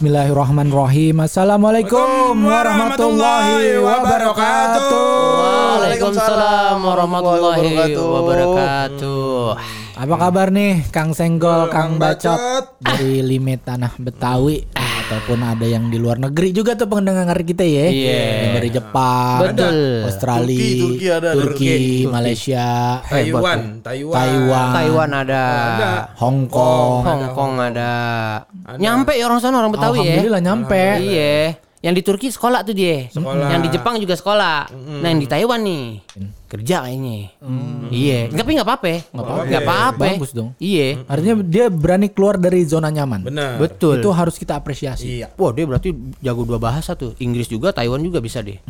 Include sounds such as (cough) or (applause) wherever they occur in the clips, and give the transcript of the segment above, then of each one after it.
Bismillahirrahmanirrahim. Assalamualaikum warahmatullahi wabarakatuh. Waalaikumsalam warahmatullahi wabarakatuh. Apa kabar nih Kang Senggol, Kang Bacot dari limit tanah Betawi ataupun ada yang di luar negeri juga tuh pendengar kita ya. Iya. Yang dari Jepang, Betul. Australia, Turki, Turki ada, ada. Turki, Turki. Malaysia, hebat Taiwan, tuh. Taiwan. Taiwan, Taiwan ada. Hong Kong. Hong Kong ada. Nyampe ya orang sana orang Betawi ya. Alhamdulillah nyampe. Iya. Yang di Turki sekolah tuh dia. Sekolah. Yang di Jepang juga sekolah. Nah yang di Taiwan nih kerja kayaknya. Iya. Tapi nggak apa-apa. Nggak apa-apa. Bagus dong. Iya. Artinya dia berani keluar dari zona nyaman. Benar. Betul. Itu harus kita apresiasi. Iya. Wah dia berarti jago dua bahasa tuh. Inggris juga, Taiwan juga bisa deh.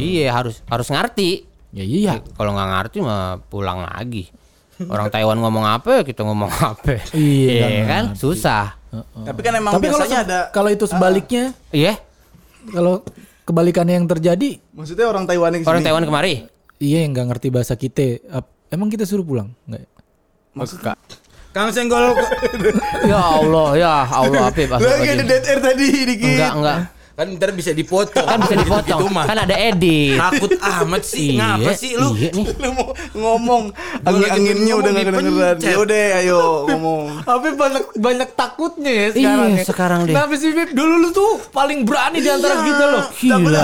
Iya harus harus ngerti. Ya iya. Kalau nggak ngerti mah pulang lagi. Orang Taiwan ngomong apa kita ngomong apa. Iya, nggak kan susah. Tapi kan emang Tapi kalau biasanya se- ada kalau itu sebaliknya, Iya. Kalau kebalikannya yang terjadi, maksudnya orang Taiwan yang Orang. Taiwan kemari. iya yang nggak ngerti bahasa kita, ap- emang kita suruh pulang? Nggak. Maksudnya. Kang Senggol (laughs) ya Allah, ya Allah Apip. Lagi ada dead air tadi dikit. Enggak, enggak. Kan ntar bisa dipotong. Kan bisa dipotong. Gitu mah. Kan ada edit. Takut amat sih. Ngapa sih lu? Iya nih. Lu mau ngomong angin-anginnya ngomong udah nggak kedengeran. Ya udah ayo ngomong. Tapi banyak banyak takutnya ya sekarang Iya, ya. sekarang deh. Kenapa sih? Dulu lu tuh paling berani di antara kita loh. Takut Gila,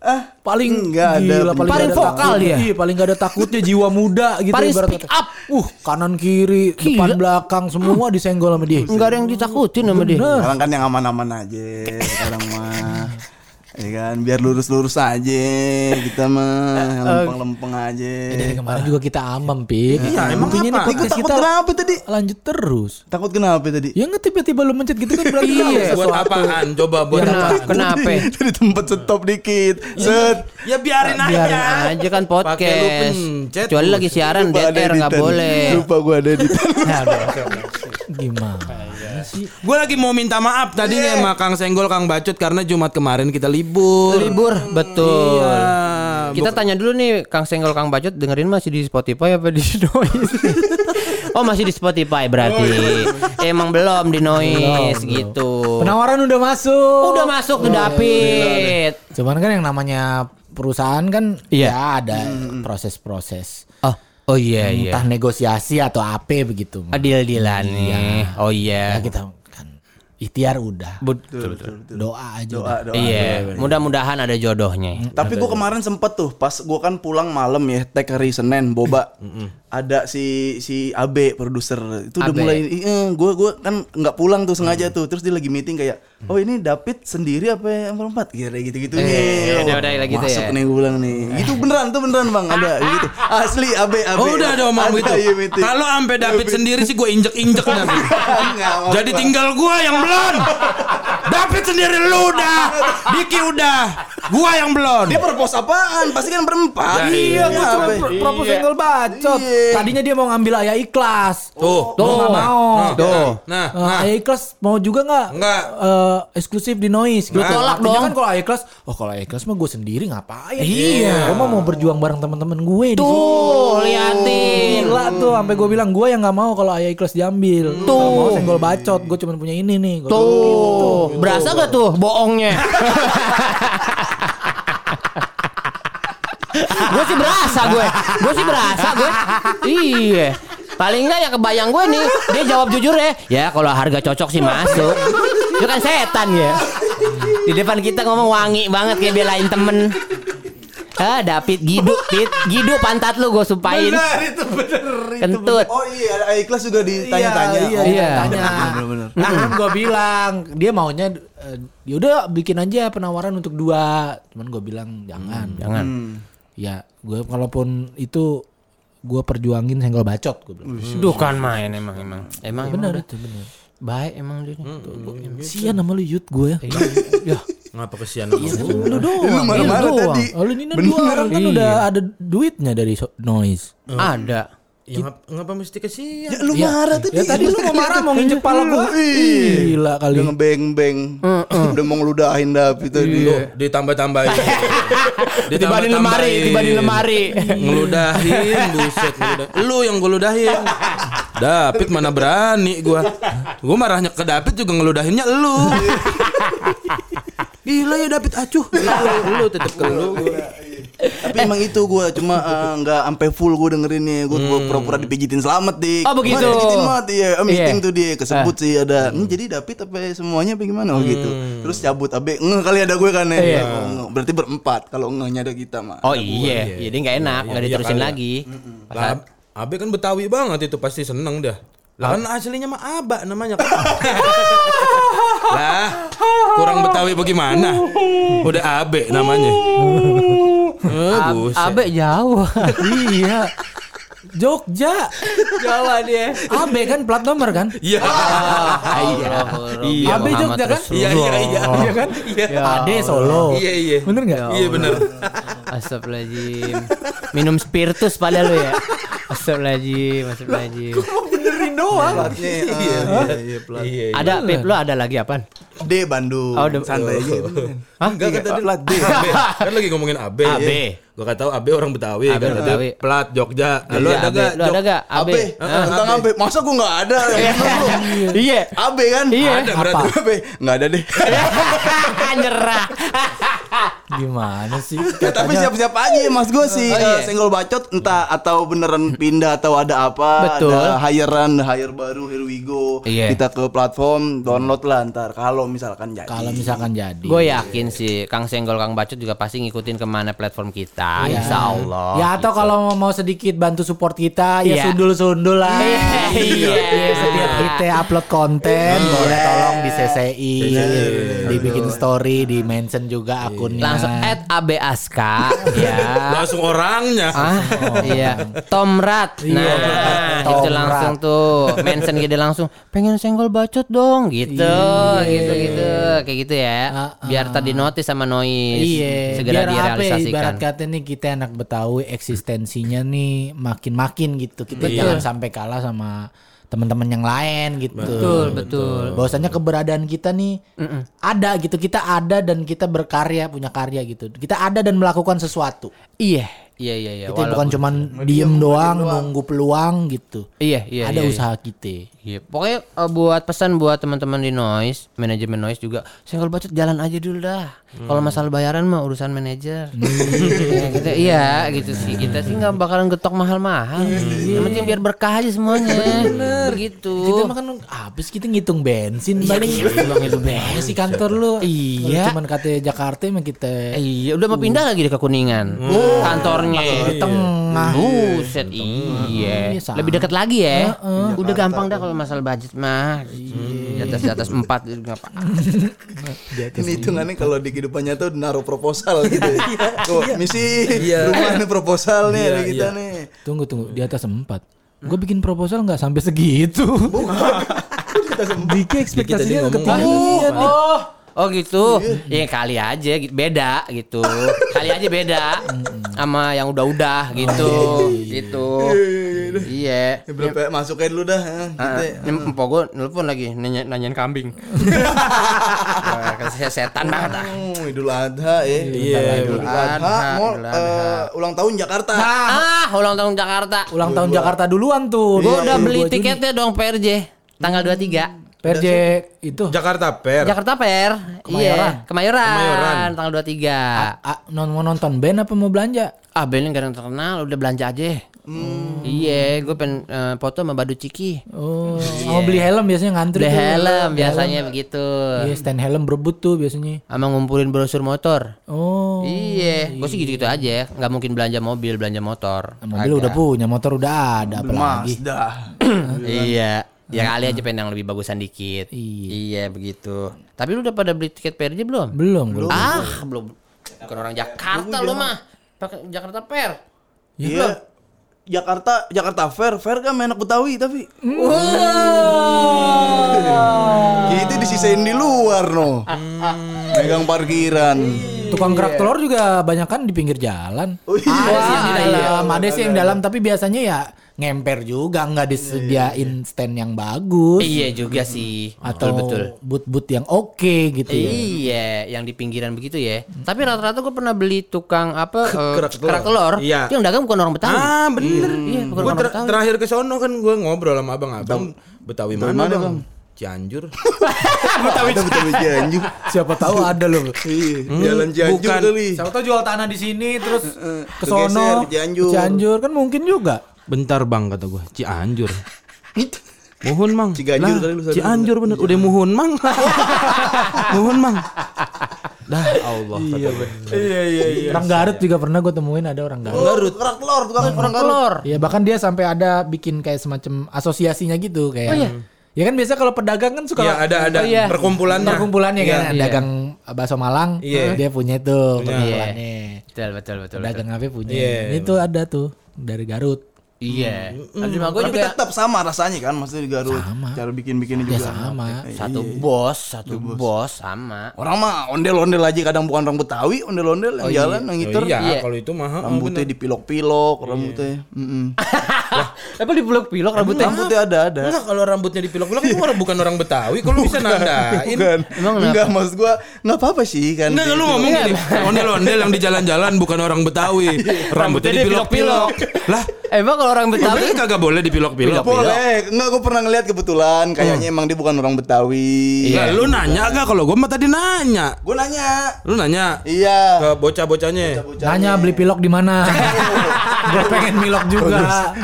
Ah, Paling Nggak ada. gila, Paling ada vokal takutnya. dia. Iya, paling gak ada takutnya jiwa muda gitu Paling ibarat speak up. Uh, kanan kiri, depan belakang semua disenggol sama dia. Enggak ada yang ditakutin sama dia. Bener. sekarang kan yang aman-aman aja sekarang mah. Ya kan, biar lurus-lurus aja kita mah, yang lempeng-lempeng aja. Dari kemarin juga kita amam, Pik. Iya, emang Buktinya nih apa? Takut kita kenapa tadi? lanjut terus. Takut kenapa tadi? Ya nggak tiba-tiba lu mencet gitu kan berarti Iya, buat apaan? Coba buat Kenapa? (laughs) apa? Kenapa? Dari tempat stop dikit. Set. Ya biarin aja. Biarin aja kan Pakai lu podcast. pencet. Kecuali lagi siaran air nggak boleh. Lupa gua ada di (laughs) Gimana? Gue lagi mau minta maaf tadi nih sama Kang Senggol, Kang Bacot karena Jumat kemarin kita libur. Libur, betul. Iya. Kita tanya dulu nih Kang Senggol Kang Bacot dengerin masih di Spotify apa di (laughs) Noise? oh masih di Spotify berarti. Emang belum di Noise gitu. Penawaran udah masuk. Udah masuk tuh David. Cuman kan yang namanya perusahaan kan Iya. ya ada proses-proses. Oh, oh iya iya. Entah negosiasi atau apa begitu. Adil-adilan nih. Oh Ya iya. kita kan ikhtiar udah. Betul betul. Doa aja. doa udah. doa. Iya, mudah-mudahan ada jodohnya. Tapi gua kemarin sempet tuh pas gua kan pulang malam ya tag hari Senin boba. (laughs) Ada si si AB produser itu udah Abe. mulai iya gua gua kan nggak pulang tuh sengaja tuh. Terus dia lagi meeting kayak oh ini David sendiri apa yang berempat? Kira gitu-gitu Eh, nih. udah- udah gitu Masuk ya. nih gua bilang nih. Itu beneran tuh beneran Bang ada gitu. Asli AB AB. Oh udah ada omong gitu. iya. Kalau sampai David sendiri sih gue injek-injek nanti. (laughs) Nggak, mau Jadi tinggal gua yang belum. David sendiri lu udah. Diki udah. Gua yang belum. dia propose apaan? Pasti kan berempat. Iya, gua cuma Apa? pro- proposal bacot. Iya. Tadinya dia mau ngambil ayah ikhlas. Tuh. Tuh nggak mau. Tuh. Nah, Eh, nah. ayah ikhlas mau juga nggak? Nggak. Eh, eksklusif di noise. Gitu. tolak Artinya dong. kan kalau ayah ikhlas, oh kalau ayah ikhlas mah gue sendiri ngapain? Iya. Gue mah mau berjuang bareng teman-teman gue. Tuh, liatin. Gila tuh sampai gue bilang gue yang nggak mau kalau ayah ikhlas diambil. Tuh. Mau senggol bacot, gue cuma punya ini nih. Gua Tuh, berasa gak tuh bohongnya? (laughs) gue sih berasa gue, gue sih berasa gue. Iya. Paling enggak ya kebayang gue nih, dia jawab jujur ya. Ya kalau harga cocok sih masuk. Itu kan setan ya. Di depan kita ngomong wangi banget kayak belain temen. Ah, David Gidu, Pit. Gidu pantat lu gue sumpahin. Benar itu bener itu Kentut. bener. Oh iya ada ikhlas juga ditanya-tanya. Iya, Oh, iya, Iya. tanya. Bener-bener. Nah, kan gue bilang dia maunya eh, ya udah bikin aja penawaran untuk dua. Cuman gue bilang jangan. Jangan. Ya, gue kalaupun itu gue perjuangin senggol bacot gue bilang. Duh kan main emang emang. Emang Bener emang itu bener. Baik emang dia. Sian sama lu Yud gue. Ya. Ngapa kesian Lu doang. Lu marah-marah Lu doang. tadi. Oh, lu ini dua orang kan Iya. udah ada duitnya dari noise. Ada. Ya ngapa, ngapa mesti kesian? Ya lu marah tadi. Ya tadi lu mau marah mau nginjek pala gua. Gila kali. Udah ngebeng-beng. Udah mau ngeludahin David tadi. Lu ditambah-tambahin. (laughs) Tiba di lemari, tiba di lemari. Ngeludahin, buset ngeludahin. Lu yang gue ludahin. David mana berani gua. Gua marahnya ke David juga ngeludahinnya elu. Gila ya David acuh. Lu tetep ke lu. Tapi emang itu gue cuma eh, nggak sampai full gue dengerinnya gue pura-pura dipijitin selamat dik. Oh, begitu. Wah, dipijitin banget iya. Eh, meeting Iya. tuh dia kesebut sih ada. "Hmm, jadi David apa semuanya apa gimana oh gitu. Terus cabut abe nge kali ada gue kan ya. Iya. Oh, nge. Berarti berempat kalau ngehnya ada kita mah. Oh iya, jadi nggak enak, nggak iya, diterusin kali ya. lagi. Abe kan Betawi banget itu pasti seneng dah. Lah kan aslinya mah Aba namanya. lah, kurang Betawi bagaimana? Udah Abe namanya. Eh, buset. Abe jauh. iya. Jogja. Jawa dia. AB kan plat nomor kan? Iya. iya. Iya. AB Jogja kan? Iya iya iya. Iya kan? Iya. AD Solo. Iya iya. Bener nggak? Iya bener. Astagfirullahaladzim. Minum spiritus pada lu ya. Astagfirullahaladzim, astagfirullahaladzim. Benerin doang. Ah, iya, iya, plat. Iya. iya. Ada Pip lu ada lagi apaan? D Bandung. Oh, D- santai aja. Hah? Enggak kata dia plat D. AB. Kan lagi ngomongin AB. AB. Gua kata tahu AB orang Betawi AB kan. Betawi. Plat Jogja. Nah, (laughs) lu Iya, ada AB. gak? Lu ada gak? AB. AB. Tentang AB. Masa gue nggak ada? Iya. AB kan? Iya. Ada berarti. AB. (laughs) Nggak ada deh. (laughs) Nyerah. Gimana sih? Ya, (laughs) tapi siap-siap aja mas gue sih Oh, iya. senggol bacot entah atau beneran pindah atau ada apa Betul. ada hirean hire baru here we go Iya. kita ke platform download lah ntar kalau misalkan jadi Kalau misalkan jadi. Gue yakin sih Kang Senggol Kang Bacot juga pasti ngikutin ke mana platform kita. Iya. Insya Allah. Ya atau kalau mau sedikit bantu support kita ya Iya. sundul-sundul lah. Iya. Iya, (laughs) Setiap kita upload konten boleh tolong di CCI, dibikin story, di mention juga akunnya. Langsung add AB Aska ya. Langsung orangnya. Ah, iya. Tomrat. Nah, Iya, itu langsung tuh mention gede langsung pengen senggol bacot dong gitu. Gitu gitu. Kayak gitu ya. Ah, ah. Biar tadi notice sama noise Iya, segera biar apa ya, ibarat direalisasikan. kata nih kita anak Betawi eksistensinya nih makin-makin gitu. Kita Betul. jangan sampai kalah sama teman-teman yang lain gitu. Betul, betul. Bahwasanya keberadaan kita nih ada gitu. Kita ada dan kita berkarya, punya karya gitu. Kita ada dan melakukan sesuatu. Iya, iya iya iya. Kita bukan cuman diem doang, nunggu peluang gitu. Iya, iya. ada iya, usaha kita. Iya, pokoknya eh, buat pesan buat teman-teman di noise, manajemen noise juga, senggol bacot jalan aja dulu dah. Kalau masalah bayaran mah urusan manajer. (laughs) Ya, kita, iya, gitu sih. Kita sih nggak bakalan getok mahal-mahal. Yang penting biar berkah aja semuanya. Begitu. Kita mah kan habis kita ngitung bensin paling itu Mana sih kantor lu? Iya. Kalau Cuman kata Jakarta emang kita Iya, udah mau pindah lagi deh ke Kuningan. Kantornya. Di tengah. Buset, iya. Iya, sama. Lebih dekat lagi ya. Udah gampang dah kalau masalah budget mah. Di atas di atas empat itu nggak apa. ini hitungannya kalau di kehidupan nyata naruh proposal gitu ya. (laughs) Misi Iya. rumah nih proposal nih Iya, ada kita iya. nih Tunggu tunggu di atas empat. Gue bikin proposal nggak sampai segitu. (laughs) Diki ekspektasinya ketinggian. Oh, oh gitu. Ya kali aja gitu. beda gitu. Kali aja beda sama yang udah-udah gitu. Gitu. Iya. Ya, berapa masukin dulu dah ya. Ah, Ini empok gue nelfon lagi nanya, nanyain kambing. (laughs) Wah, kasih setan banget ah. Oh, Idul Adha ya. Iya, Idul Adha. Adha, Mau Idul eh, ulang tahun Jakarta. Ah, ulang tahun Jakarta. Ulang tahun Jakarta duluan tuh. Gue udah 22 beli tiketnya dong PRJ tanggal 23. PRJ itu. Jakarta Per. Jakarta Per. Iya, Kemayoran. Kemayoran. Kemayoran. tanggal 23. Ah, non- mau nonton band apa mau belanja? Ah, bandnya gak terkenal, udah belanja aja. Iya, gue pengen eh, foto sama Badu Ciki. Oh, mau beli helm biasanya ngantri Beli tuh. helm biasanya begitu. Iya, stand helm berebut tuh biasanya. Sama ngumpulin brosur motor. Oh. Iya, gue sih gitu-gitu aja. Nggak mungkin belanja mobil, belanja motor. Mobil udah punya, motor udah ada apalagi. Mazda. (clears throat) iya. Ya kali aja pengen yang lebih bagusan dikit. Iya. begitu. Tapi lu udah pada beli tiket PRJ belum? Belum, belum. Ah, belum. Bukan orang Jakarta lu mah. Pakai Jakarta Per. Iya. Jakarta Jakarta Fair, Fair kan enak Betawi tapi kita (laughs) disisain di luar no. Megang parkiran. Tukang kerak telur juga banyak kan di pinggir jalan. Oh, iya. Ada sih yang di Wah, dalam, ada sih yang dalam tapi biasanya ya ngemper juga nggak disediain stand yang bagus Iya juga sih. atau betul betul. boot-boot yang oke gitu ya. Iya, yang di pinggiran begitu ya. Tapi rata-rata gue pernah beli tukang apa eh, Kerak telur. kerak telur. Iya. Yang dagang bukan orang Betawi. Ah bener. Iya, bukan Gua orang ter- Betawi. terakhir ke sono kan gue ngobrol sama abang-abang Betawi mana, mana, bang? Bang? Cianjur. (laughs) Betawi Betawi Cianjur. Siapa tahu ada loh. (laughs) Iya, Jalan Cianjur bukan. kali. Siapa tahu jual tanah di sini terus ke sono Cianjur. Cianjur kan mungkin juga. Bentar bang kata gue Cianjur. Muhun mang. Ciganjur Lah, kali lu sadar. Cianjur bener. Udah muhun mang. (laughs) muhun mang. Dah Allah. Iya Iya iya iya. Orang Garut juga pernah gue temuin ada orang Garut. Garut. Kerak telur, tukang orang Garut. telur. Iya bahkan dia sampai ada bikin kayak semacam asosiasinya gitu kayak. Ya kan biasa kalau pedagang kan suka Iya ada ada Oh, iya. perkumpulannya. perkumpulannya kan Iya. dagang bakso Malang Iya. dia punya itu perkumpulannya. Betul betul betul. betul. Dagang apa punya. Iya. Itu ada tuh dari Garut. Iya. Tapi gue Tapi juga tetap sama rasanya kan, maksudnya di Garut. Cara bikin-bikinnya Ya juga. sama. satu bos, satu bos sama. Orang mah ondel-ondel aja kadang bukan orang Betawi, ondel-ondel yang jalan, yang Oh, ngiter. iya, Iya. kalau itu mah. oh, Rambutnya dipilok-pilok, rambutnya. Mm-mm. (laughs) Apa di pilok rambutnya? Rambutnya ada ada. Enggak kalau rambutnya dipilok-pilok itu orang bukan orang Betawi. Kalau bisa nandain. Bukan. Emang Enggak maksud gua enggak apa-apa sih kan. Enggak lu ngomong gini, ondel-ondel yang di jalan-jalan bukan orang Betawi. Rambutnya dipilok-pilok. Lah, Emang kalau orang Betawi Betawi kagak boleh dipilok-pilok. Boleh. Enggak gua pernah ngeliat kebetulan kayaknya emang dia bukan orang Betawi. Lah, lu nanya gak kalau gua mah tadi nanya. Gua nanya. Lu nanya Iya. ke bocah-bocahnya. Nanya beli pilok di mana? (laughs) gue pengen milok juga.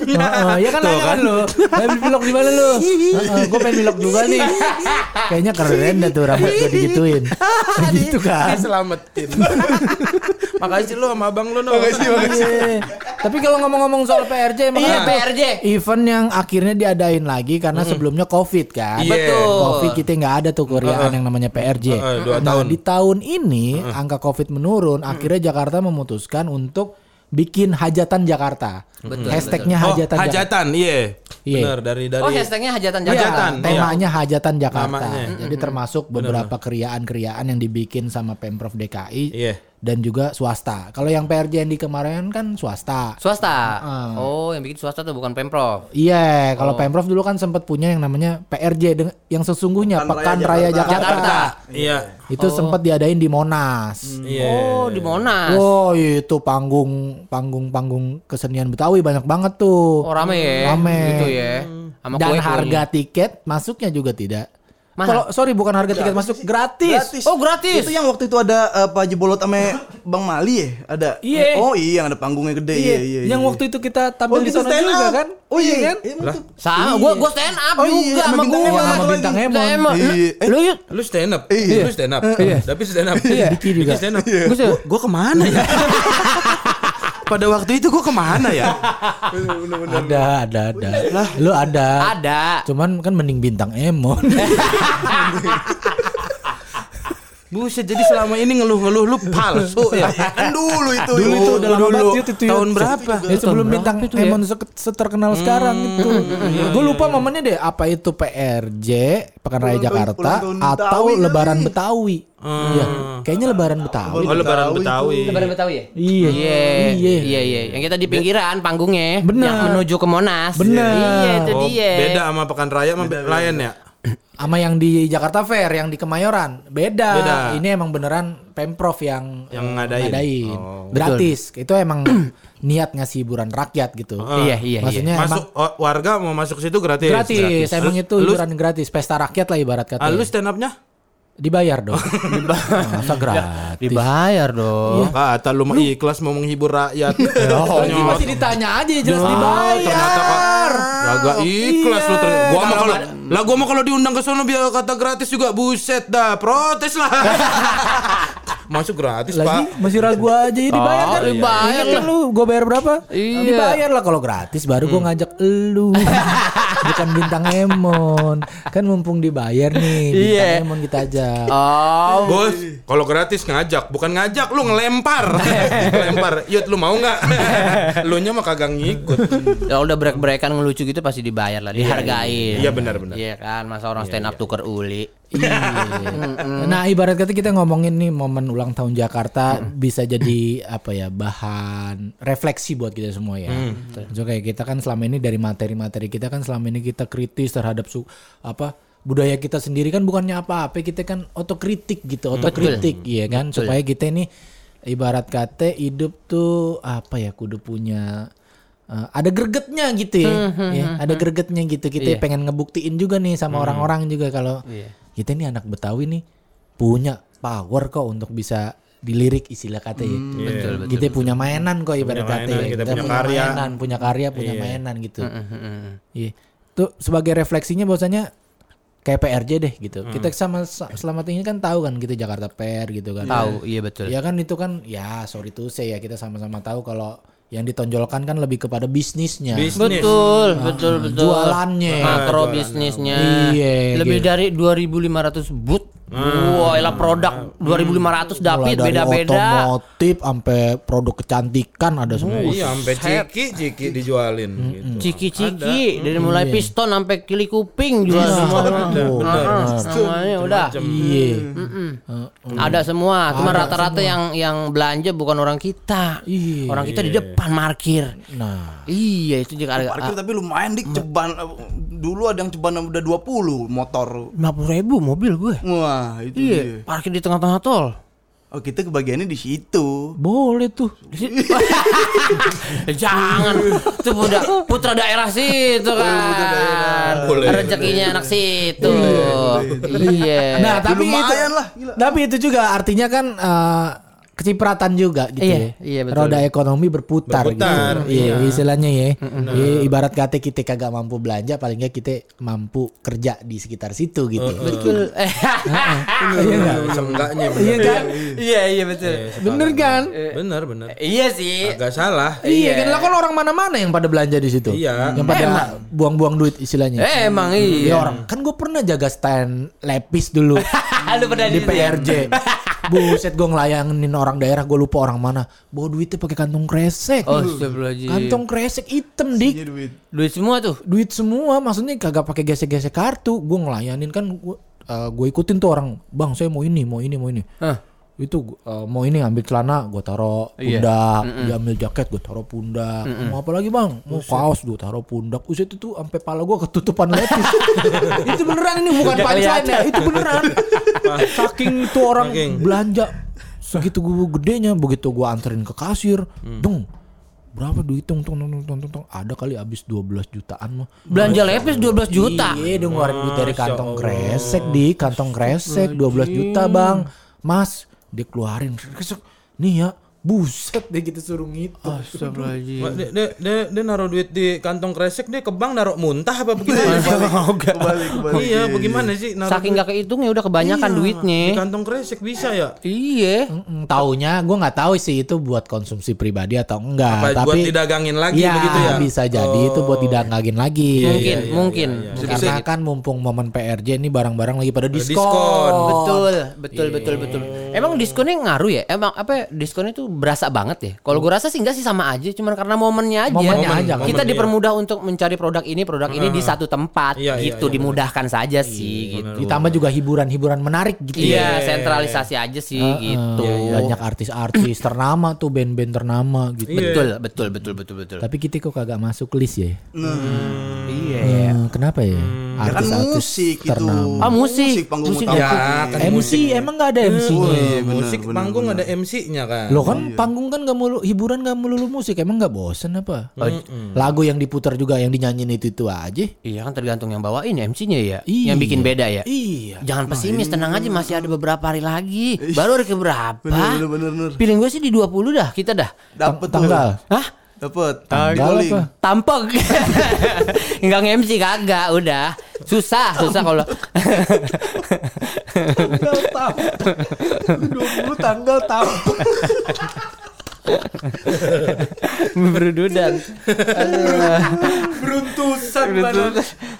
Heeh, (laughs) ya kan nanya kan lu. "Eh, beli pilok di mana lu? gue pengen milok juga nih. Kayaknya keren dah tuh rambut gue digituin. (laughs) gitu kan. Selamatin. Makasih lu sama abang lu no. Iya. Tapi kalau ngomong-ngomong soal PRJ emang Iya, PRJ. event yang akhirnya diadain lagi karena sebelumnya Covid kan. Iya. Betul. Covid kita nggak ada tuh Koreaan yang namanya PRJ. Heeh, dua nah, tahun. di tahun ini angka Covid menurun, akhirnya Jakarta memutuskan untuk bikin hajatan Jakarta. Hashtagnya Oh, hajatan, Jakarta. hajatan, iya. Iya. Benar dari dari Oh hashtagnya hajatan Iya, Jakarta. Hajatan, temanya hajatan Jakarta. Namanya. Jadi termasuk beberapa keriaan-keriaan yang dibikin sama Pemprov DKI Iya. Dan juga swasta. Kalau yang PRJ yang di kemarin kan swasta. Swasta. Ah. Oh, yang bikin swasta tuh bukan Pemprov. Iya, kalau Pemprov dulu kan sempat punya yang namanya PRJ yang sesungguhnya Pekan Raya Jakarta. Jakarta. Iya. Itu sempat diadain di Monas. Iya. Oh, di Monas. Oh, itu panggung panggung panggung kesenian Betawi banyak banget tuh. Oh, rame ya. Rame. Gitu ya. Sama Dan harga tiket masuknya juga tidak. Kalau sorry bukan harga tiket masuk gratis. Gratis. Oh, gratis. Itu yang waktu itu ada eh, Pak Haji Bolot sama Bang Mali ya? Ada. Iya. Oh iya yang ada panggungnya gede. Iya, Iya, iya, yang iya. waktu itu kita tampil Oh, di kita sana juga up. kan? Oh iya kan? Iya. Sama, gua gua stand up Oh, iya, juga sama sama gua. Sama bintang lagi. Emon. Emon. Lu- Iya. Eh. Lu yuk. Lu stand up. Iya. Lu stand up. Iya. Tapi stand up. Iya. Diki juga. stand up. Gua gua ke mana ya? (laughs) Pada waktu itu gua ke mana ya? Ada, ada, ada. Lu ada. Ada. Cuman kan mending bintang Emon. (laughs) Buset, jadi selama ini ngeluh-ngeluh lu palsu ya. (laughs) Kan dulu itu. Dulu Yud. itu udah lama Dulu. banget itu. Tahun berapa? Ya sebelum bintang Emon se- seterkenal sekarang itu. Gue lupa momennya deh apa itu PRJ Pekan Raya Jakarta atau Betawi Lebaran kali. Betawi. Iya, kayaknya Lebaran Betawi. Oh, lebaran Betawi. Lebaran Betawi ya? Iya. Iya, Iya. iya, iya. Yang kita di pinggiran panggungnya, Bener. yang menuju ke Monas. Bener. Iya, itu Oh, dia. beda sama Pekan Raya sama Lion ya? Sama yang di Jakarta Fair, yang di Kemayoran. Beda. Beda. Ini emang beneran Pemprov yang Yang ngadain. ngadain. Oh. Gratis. Itu emang niat ngasih hiburan rakyat gitu. Iya, iya, iya. Maksudnya emang Masuk oh, warga mau masuk situ gratis. gratis. Emang Lu- itu lu, hiburan gratis. Pesta rakyat lah ibarat kata. ah, lu stand up-nya? Dibayar dong. (laughs) Masa gratis. Dibayar dong. Kata lu mah ikhlas mau menghibur rakyat. (laughs) Oh, ini masih ditanya aja jelas Oh, dibayar. ternyata kok Agak ikhlas lu ternyata. Iya, Gua mah kalau lah gua mah kalau diundang ke sono biar kata gratis juga buset dah. Protes lah. (laughs) Masuk gratis, Lagi Pak. masih ragu aja ya dibayar Oh, kan? dibayar Ingat kan lu gue bayar berapa? Iya. Dibayar lah kalau gratis baru gue ngajak elu. Bukan bintang Emon. Kan mumpung dibayar nih bintang Iya. Emon kita ajak. Oh, Bos, kalau gratis ngajak, bukan ngajak lu ngelempar. (laughs) ngelempar. Yud lu mau nggak? (laughs) lu nya mah kagak ngikut. ya udah break-breakan ngelucu gitu pasti dibayar lah, dihargain. Iya, benar, benar. Iya kan, masa orang stand up tuker uli. (laughs) Iya. nah ibarat kata kita ngomongin nih momen ulang tahun Jakarta bisa jadi apa ya bahan refleksi buat kita semua ya. So kayak kita kan selama ini dari materi-materi kita kan selama ini kita kritis terhadap su apa budaya kita sendiri kan bukannya apa-apa kita kan otokritik gitu otokritik iya kan? Supaya kita ini ibarat kata hidup tuh apa ya kudu punya eh, ada gregetnya gitu ya, ya ada gregetnya gitu. Kita pengen ngebuktiin juga nih sama orang-orang juga kalau kita ini anak Betawi nih punya power kok untuk bisa dilirik istilah kata ya. Betul, betul, kita punya mainan kok ibarat Punya kata mainan, ya. kita punya punya karya. mainan, punya karya, punya mainan gitu. Iya. Tuh sebagai refleksinya bahwasanya kayak PRJ deh gitu. Kita sama selama ini kan tahu kan gitu Jakarta Fair gitu kan. Tahu, iya betul. Ya kan itu kan ya sorry to say ya kita sama-sama tahu kalau yang ditonjolkan kan lebih kepada bisnisnya. Bisnis. Betul, betul, betul. Jualannya. Makro bisnisnya. Iya, Lebih gitu. dari 2500 boot. Wah, elah produk 2500 Mulai David beda-beda. otomotif sampai produk kecantikan ada semua. Iya, sampai ciki ciki dijualin gitu. Ciki-ciki dari mulai piston sampai kili kuping jual Iya, semua. betul, Heeh, Semuanya udah. Iya. Ada semua, cuma Ada rata-rata yang yang belanja bukan orang kita. Iya. Orang kita di depan parkir. Nah, Iya, itu juga ada Parkir tapi lumayan dik ceban dulu ada yang ceban udah 20 motor. 50 ribu mobil gue. Wah, itu Iya, dia. parkir di tengah-tengah tol. Oh, kita kebagiannya di situ. boleh tuh. (laughs) Jangan, itu putra, putra daerah situ kan. Boleh. Rezekinya anak situ. Iya. Nah, tapi itu, lah, gila. tapi itu juga artinya kan eh, kecipratan juga gitu Iya, ya. iya, betul. Roda ekonomi berputar, Berputar, gitu. Iya, istilahnya ya. Iya, ibarat kata kita kagak mampu belanja, paling nggak kita mampu kerja di sekitar situ gitu. betul. (laughs) Eh, Iya enggak? Seenggaknya Iya bener. kan? Iya, iya betul. Bener kan? Bener bener. Iya sih. Agak salah. Iya, kan lah kan orang mana-mana yang pada belanja di situ. Iya. Yang pada buang-buang duit istilahnya. Eh, emang Ya iya. orang kan gue pernah jaga stand lepis dulu (laughs) Lu pernah di? PRJ. (laughs) Buset gue ngelayangin orang daerah gue lupa orang mana. Bawa duitnya pakai kantong kresek. Oh. Kantong kresek hitam dik. Duit. Duit semua tuh. Duit semua maksudnya kagak pakai gesek-gesek kartu. Gue ngelayanin kan gue gue ikutin tuh orang. Bang saya mau ini, mau ini, mau ini. Hah. Itu uh, mau ini ambil celana gue taro Iya. pundak, dia ambil jaket gue taro pundak. Mau apa lagi bang? Mau kaos gue taro pundak. Uset itu sampai pala gue ketutupan lepis. (laughs) itu beneran ini bukan punchline ya, itu beneran. Saking itu orang Saking. belanja segitu gue gedenya begitu gue anterin ke kasir, Hmm. dong berapa duit tong tong tong tong tong tong ada kali habis 12 jutaan mah Belanja lepis 12 juta. Iya, dia ngeluarin duit dari kantong kresek di kantong kresek 12 juta bang. Mas, dia keluarin kresek. Nih ya, buset dia kita suruh ngitung. Astagfirullahaladzim. Wah, Dia, dia, dia, dia naruh duit di kantong kresek dia ke bank naruh muntah apa (laughs) bagaimana? Kembali kembali. iya, bagaimana sih naruh Saking gak kehitung ya udah kebanyakan Iya, duitnya. Di kantong kresek bisa ya? Iya. Mm, taunya gue nggak tahu sih itu buat konsumsi pribadi atau enggak, Apa tapi buat didagangin lagi ya, begitu ya? bisa jadi itu buat didagangin lagi. Mungkin, mungkin. Karena kan mumpung momen PRJ ini barang-barang lagi pada diskon. diskon. Betul, betul, betul, betul. Emang diskonnya ngaruh ya? Emang apa ya, diskonnya tuh berasa banget ya? Kalau gue rasa sih enggak sih sama aja, cuman karena momennya aja. Momennya aja, kan. Kita Momen, dipermudah untuk mencari produk ini, produk ini di satu tempat Iya, iya, gitu, iya, dimudahkan saja sih gitu. Ditambah juga hiburan-hiburan menarik gitu. Iya, sentralisasi aja sih gitu. Banyak artis-artis ternama tuh band-band ternama gitu. Betul, betul, betul, betul, betul. Tapi kita kok kagak masuk list ya? Iya. Eh, kenapa ya? Ya kan musik itu. ternama. Ah, musik. panggung Musik. utama. Ya, kan MC emang nggak ada MC-nya? iya, benar, musik benar, panggung benar. ada MC-nya kan. Lo kan panggung kan gak mulu hiburan gak melulu musik emang nggak bosen apa? Lagu yang diputar juga yang dinyanyiin itu itu aja. Iya kan tergantung yang bawain MC-nya ya. Iya. Yang bikin beda ya. Iya. Jangan pesimis, tenang aja masih ada beberapa hari lagi. Baru hari keberapa? Bener, bener, bener, bener. Pilih gue sih di 20 dah, kita dah. Dapet tuh. Tanggal. Hah? Dapet. Tanggal Calling. apa? Tampok. (laughs) Enggak nge-MC kagak, udah. Susah, susah kalau Tanggal tampuk. 20 (laughs) tanggal tampuk. berududan. Beruntusan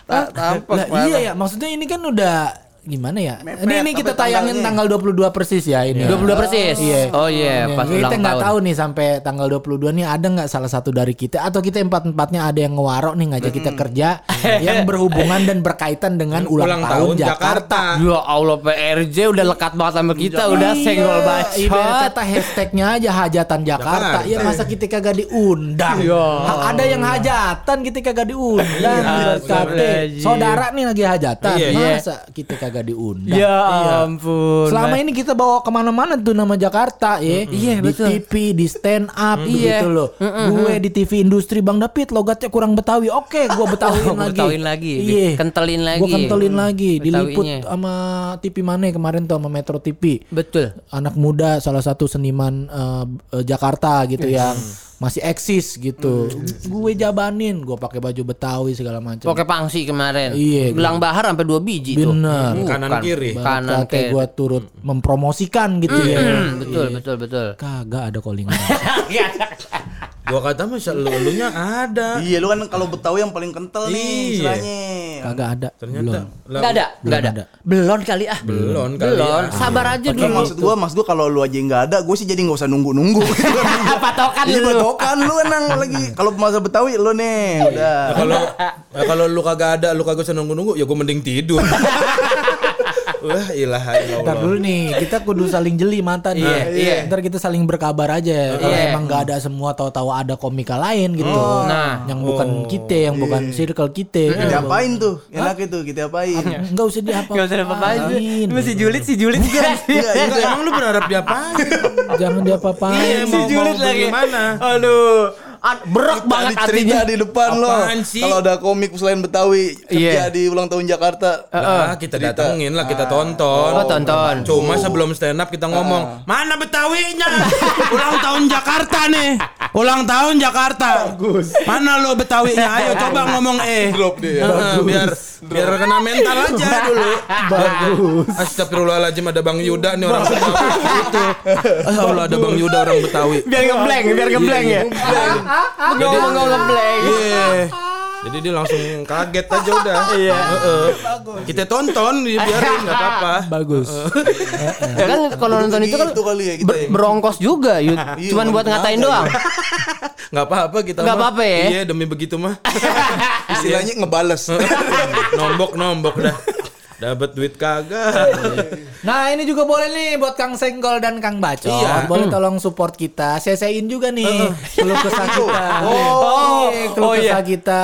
Tak tampok. Lah iya ya, maksudnya ini kan udah gimana ya? Mepet ini ini kita tayangin tanggal 22 persis ya ini. 22 persis. Iya. Oh iya, pas kita nggak tahun. tahu nih sampai tanggal 22 nih ada nggak salah satu dari kita atau kita empat empatnya ada yang ngewarok nih ngajak kita kerja (laughs) yang berhubungan dan berkaitan dengan ulang, Ulang tahun, tahun Jakarta. Ya Allah PRJ udah lekat banget sama kita, udah Iya, senggol ibarat bacot. kata hashtagnya aja hajatan Jakarta. Jakarta. Ya masa kita kagak diundang. Ha- Ada yang hajatan kita kagak diundang. Astagfirullahaladzim. Saudara nih lagi hajatan. Iya. Masa kita kagak diundang. Ya ampun. Selama ini kita bawa ke mana-mana tuh nama Jakarta ya. Iya, di betul. TV, di stand up Iya. gitu loh. Gue di TV industri Bang David logatnya kurang Betawi. Oke, gue (laughs) Betawiin lagi. Betawiin lagi. Iya. Kentelin lagi. Gue kentelin lagi. Diliput sama TV mana kemarin tuh sama Metro TV Betul. anak muda salah satu seniman eh, eh, Jakarta gitu yang masih eksis gitu. Gue jabanin, gue pakai baju Betawi segala macam. Pakai pangsi kemarin. Iya, Gelang bahar sampai dua biji tuh. Bener. Kanan Bukan. kiri. Kanan Kayak kiri. gue turut mempromosikan gitu ya. Hmm, betul, betul, betul. Kagak ada callingan. (laughs) Gua kata masa lu elunya ada. Iya lu kan kalau Betawi yang paling kental nih Iya. istilahnya. Kagak ada. Ternyata Belum. lah, Enggak ada, enggak ada. ada. Belum kali ah. Belum kali Belum. ya. Sabar aja dulu. maksud gua, maksud gua kalau lu aja nggak ada, gue sih jadi nggak usah nunggu-nunggu. (laughs) Patokan Iya dulu. patokan lu enang lagi. Kalau masa Betawi lu nih udah. Nah, kalau nah, kalau lu kagak ada, lu kagak usah nunggu-nunggu, ya gua mending tidur. (laughs) Wah, ilaha Ntar dulu nih, kita kudu saling jeli mata nih. Iya, iya. Ntar kita saling berkabar aja. Kalau Iya. emang nggak ada semua, tahu-tahu ada komika lain gitu. Nah. yang bukan kita, yang bukan circle kita. Kita apain tuh? Enak itu, kita apain? Enggak usah diapa. Enggak usah apa-apain. Masih julid sih julid. Enggak, emang lu berharap dia apa? Jangan diapa-apain. Iya, mau, mau bagaimana? Aduh. Ad- Berat banget hatinya. di depan lo. Kalau ada komik selain Betawi Iya. kerja di ulang tahun Jakarta. Lah, kita datengin lah, kita tonton. Oh, tonton. Cuma sebelum stand up kita ngomong, mana Betawinya? (laughs) Ulang tahun Jakarta nih. Ulang tahun Jakarta. Bagus. Mana lo Betawinya? Ayo (laughs) coba ngomong eh. Drop dia. Heeh, biar biar kena mental aja dulu. Bagus. Astagfirullahaladzim ada Bang Yuda nih orang Betawi gitu. Allah ada Bang Yuda orang Betawi. Biar ngeblank, biar ngeblank ya. Ngomong ngeblank. Iya. Jadi dia langsung kaget aja udah. (laughs) Iya. Kita tonton biarin nggak apa-apa. (laughs) Bagus. Ya kan kalau nonton itu kan Gitu kali ya ya. berongkos juga. Iya, Cuman buat nggak ngatain ada, doang. (laughs) Nggak apa-apa kita. Nggak apa-apa ya? Iya demi begitu mah. Istilahnya ngebales. nombok nombok dah. Dapat duit kagak. (laughs) Nah ini juga boleh nih buat Kang Senggol dan Kang Bacot. Iya. Boleh tolong support kita. Sesein juga nih keluh kesah kita. Oh, Iya, keluh oh iya. kesah kita.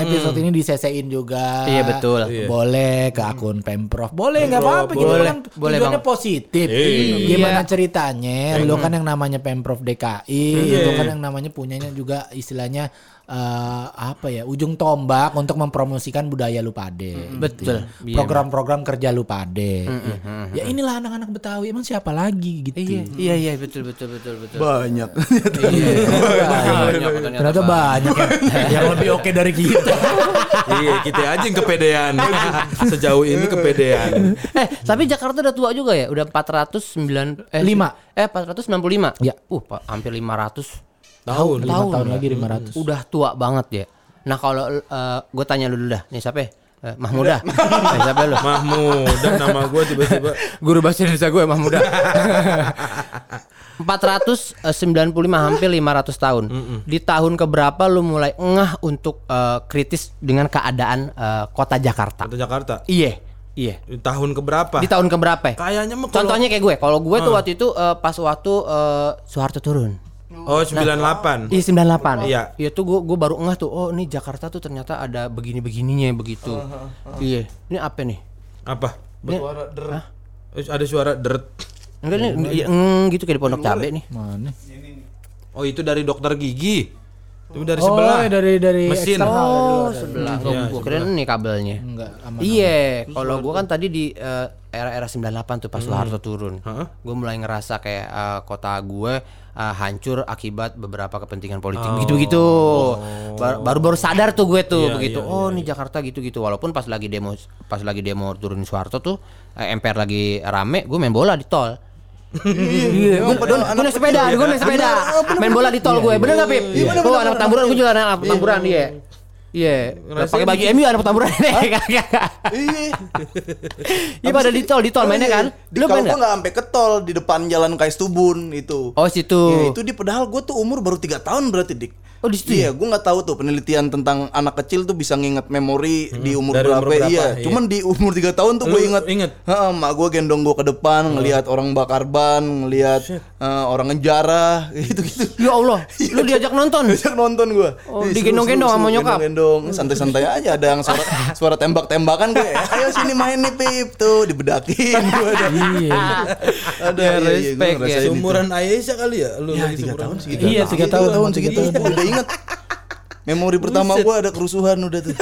Episode ini disesein juga. Iya, betul. Boleh ke akun Pemprov. Boleh nggak apa-apa. Kita boleh. kan Boleh, tujuannya Bang. positif. Iya. Gimana ceritanya? Lu kan yang namanya Pemprov DKI. Iya. Itu kan yang namanya punyanya juga istilahnya eh, apa ya ujung tombak untuk mempromosikan budaya lu pade. Betul. Gitu ya. Iya, Program-program kerja lu pade. Ya inilah anak-anak Betawi. Emang siapa lagi gitu? Iya, iya, iya, betul, betul, betul, betul. Banyak. (laughs) Banyak, Ternyata banyak ya. yang lebih oke dari kita. (laughs) iya, kita aja yang kepedean. (laughs) Sejauh ini kepedean. Eh, tapi Jakarta udah tua juga ya? Udah 409 eh Lima. Eh, 465. Ya. Uh, hampir 500 Tahun. Lima tahun lagi 500. Udah tua banget ya. Nah, kalau gue tanya lu dulu dah. Nih siapa ya? Eh, Mahmuda. eh, (laughs) siapa lu? Mahmud dan nama gue tiba-tiba (laughs) Guru bahasa Indonesia gue Mahmuda. 495 hampir 500 tahun. Di tahun keberapa lu mulai ngeh untuk eh, kritis dengan keadaan eh, kota Jakarta? kota Jakarta. Iya. Iya. Di tahun keberapa? Di tahun keberapa? Kayaknya mah kalau- Contohnya kayak gue. Kalau gue tuh waktu itu eh, pas waktu eh, Soeharto turun. Oh, 98. Iya 98 Iya. Iya tuh gue gue baru ngeh tuh Oh ini Jakarta tuh ternyata ada begini-begininya begitu Iya Ini apa nih Apa? Ini- Eh, Ada suara deret. Enggak nih iya, mm, gitu kayak di pondok cabe nih Mana? Oh, itu dari dokter gigi. Itu dari Oh, sebelah. dari dari Mesin. eksternal. Oh sebelah. Gue kira ini kabelnya. Enggak aman. Iya Kalau gue kan tadi di eh, era-era 98 tuh pas Soeharto turun. Gue mulai ngerasa kayak eh, kota gue eh, hancur akibat beberapa kepentingan politik Begitu-begitu Bar- Baru-baru sadar tuh gue tuh begitu. Oh ini Jakarta gitu-gitu. Walaupun pas lagi demo Pas lagi demo turunin Soeharto tuh eh, MPR lagi rame Gue main bola di tol Iya, gue gue naik sepeda, gue naik sepeda, main bola di tol gue, bener gak Pip? Oh anak tamburan, gue juga anak tamburan dia. Iya, pakai baju MU ada petamburan. Iya. Iya pada di tol, di tol mainnya kan. Di kalau gua nggak? sampai ke tol di depan jalan Kais Tubun itu. Oh situ. Ya, itu di padahal gue tuh umur baru tiga tahun berarti dik. Oh, di situ Iya, gue nggak tahu tuh penelitian tentang anak kecil tuh bisa nginget memori di umur dari berapa. umur berapa, Iya, iya. cuman di umur tiga tahun tuh gue inget. inget? Heeh, mak gue gendong gue ke depan, ngelihat orang bakar ban, ngelihat eh, orang ngejarah, (laughs) gitu-gitu. Ya Allah, lu diajak nonton. (laughs) Diajak nonton gue. Oh, digendong-gendong sama nyokap? Gendong, santai-santai aja. Ada yang suara suara tembak-tembakan gue. (laughs) Ayo sini main nih Pip tuh dibedakin gue. Ada. Iya. Ada Ya, iya, iya, gua respect ya. Seumuran Aisyah kali ya? Lu Ya, lagi tiga seumuran. tahun segitu. Iya, tiga tahun, tahun tiga segitu. Inget. Memori pertama gue ada kerusuhan udah tuh.